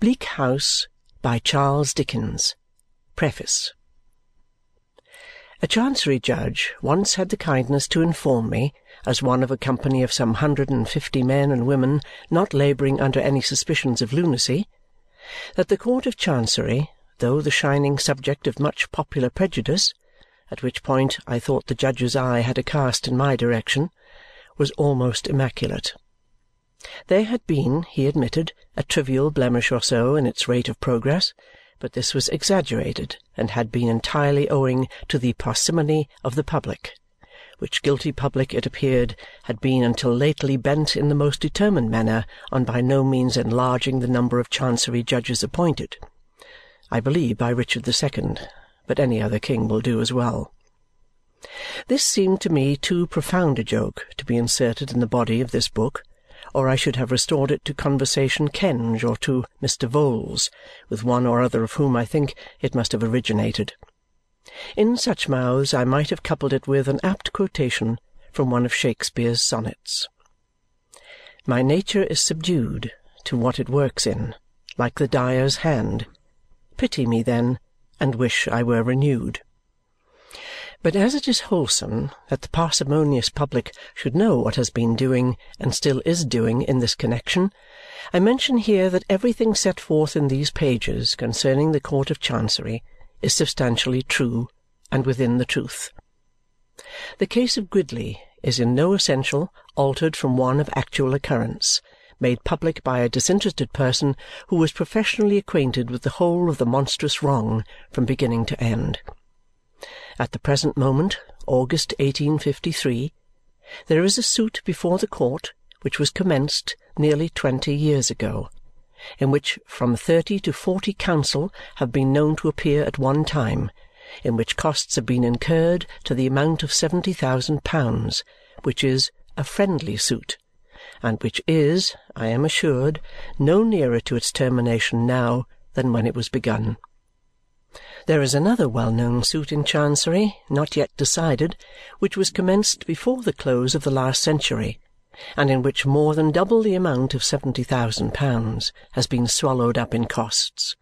Bleak House by Charles Dickens Preface A Chancery judge once had the kindness to inform me, as one of a company of some hundred and fifty men and women not labouring under any suspicions of lunacy, that the Court of Chancery, though the shining subject of much popular prejudice at which point I thought the judge's eye had a cast in my direction was almost immaculate. There had been, he admitted, a trivial blemish or so in its rate of progress, but this was exaggerated and had been entirely owing to the parsimony of the public, which guilty public, it appeared, had been until lately bent in the most determined manner on by no means enlarging the number of Chancery judges appointed. I believe by Richard the Second, but any other king will do as well. This seemed to me too profound a joke to be inserted in the body of this book or I should have restored it to Conversation Kenge or to Mr. Vholes, with one or other of whom I think it must have originated. In such mouths I might have coupled it with an apt quotation from one of Shakespeare's sonnets. My nature is subdued to what it works in, like the dyer's hand. Pity me, then, and wish I were renewed. But as it is wholesome that the parsimonious public should know what has been doing and still is doing in this connexion, I mention here that everything set forth in these pages concerning the Court of Chancery is substantially true and within the truth. The case of Gridley is in no essential altered from one of actual occurrence, made public by a disinterested person who was professionally acquainted with the whole of the monstrous wrong from beginning to end. At the present moment, August 1853, there is a suit before the court which was commenced nearly twenty years ago, in which from thirty to forty counsel have been known to appear at one time, in which costs have been incurred to the amount of seventy thousand pounds, which is a friendly suit, and which is, I am assured, no nearer to its termination now than when it was begun. There is another well known suit in Chancery, not yet decided, which was commenced before the close of the last century, and in which more than double the amount of seventy thousand pounds has been swallowed up in costs.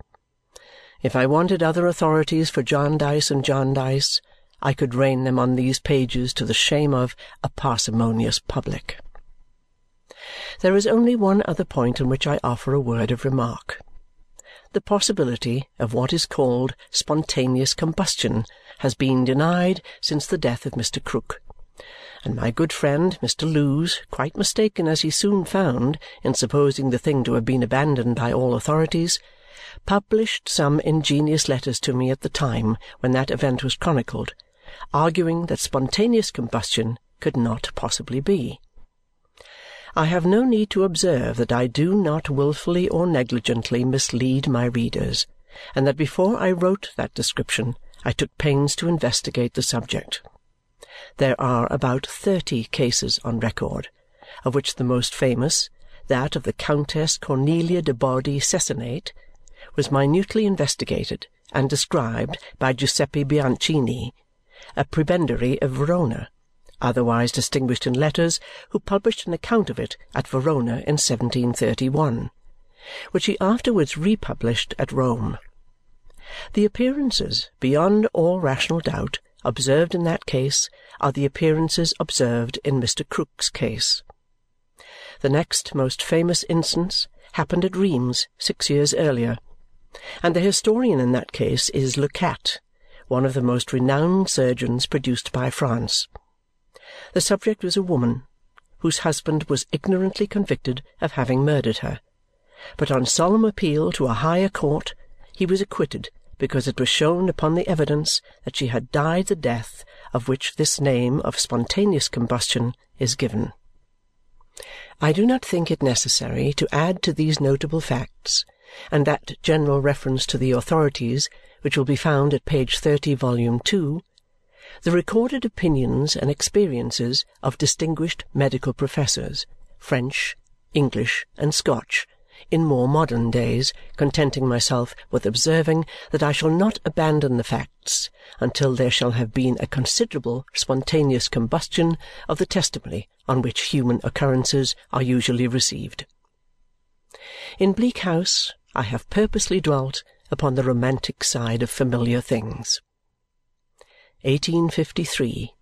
If I wanted other authorities for Jarndyce and Jarndyce, I could rain them on these pages to the shame of a parsimonious public. There is only one other point on which I offer a word of remark the possibility of what is called spontaneous combustion has been denied since the death of Mr. Krook, and my good friend Mr. Lewes, quite mistaken as he soon found in supposing the thing to have been abandoned by all authorities, published some ingenious letters to me at the time when that event was chronicled, arguing that spontaneous combustion could not possibly be. I have no need to observe that I do not wilfully or negligently mislead my readers, and that before I wrote that description I took pains to investigate the subject. There are about thirty cases on record, of which the most famous, that of the Countess Cornelia de Bardi Cesenate, was minutely investigated and described by Giuseppe Bianchini, a prebendary of Verona otherwise distinguished in letters, who published an account of it at Verona in 1731, which he afterwards republished at Rome. The appearances, beyond all rational doubt, observed in that case are the appearances observed in Mr. Krook's case. The next most famous instance happened at Rheims six years earlier, and the historian in that case is Le Cat, one of the most renowned surgeons produced by France. The subject was a woman whose husband was ignorantly convicted of having murdered her, but on solemn appeal to a higher court he was acquitted because it was shown upon the evidence that she had died the death of which this name of spontaneous combustion is given. I do not think it necessary to add to these notable facts and that general reference to the authorities which will be found at page 30, volume 2, the recorded opinions and experiences of distinguished medical professors, French, English, and Scotch, in more modern days, contenting myself with observing that I shall not abandon the facts until there shall have been a considerable spontaneous combustion of the testimony on which human occurrences are usually received. In Bleak House I have purposely dwelt upon the romantic side of familiar things. 1853.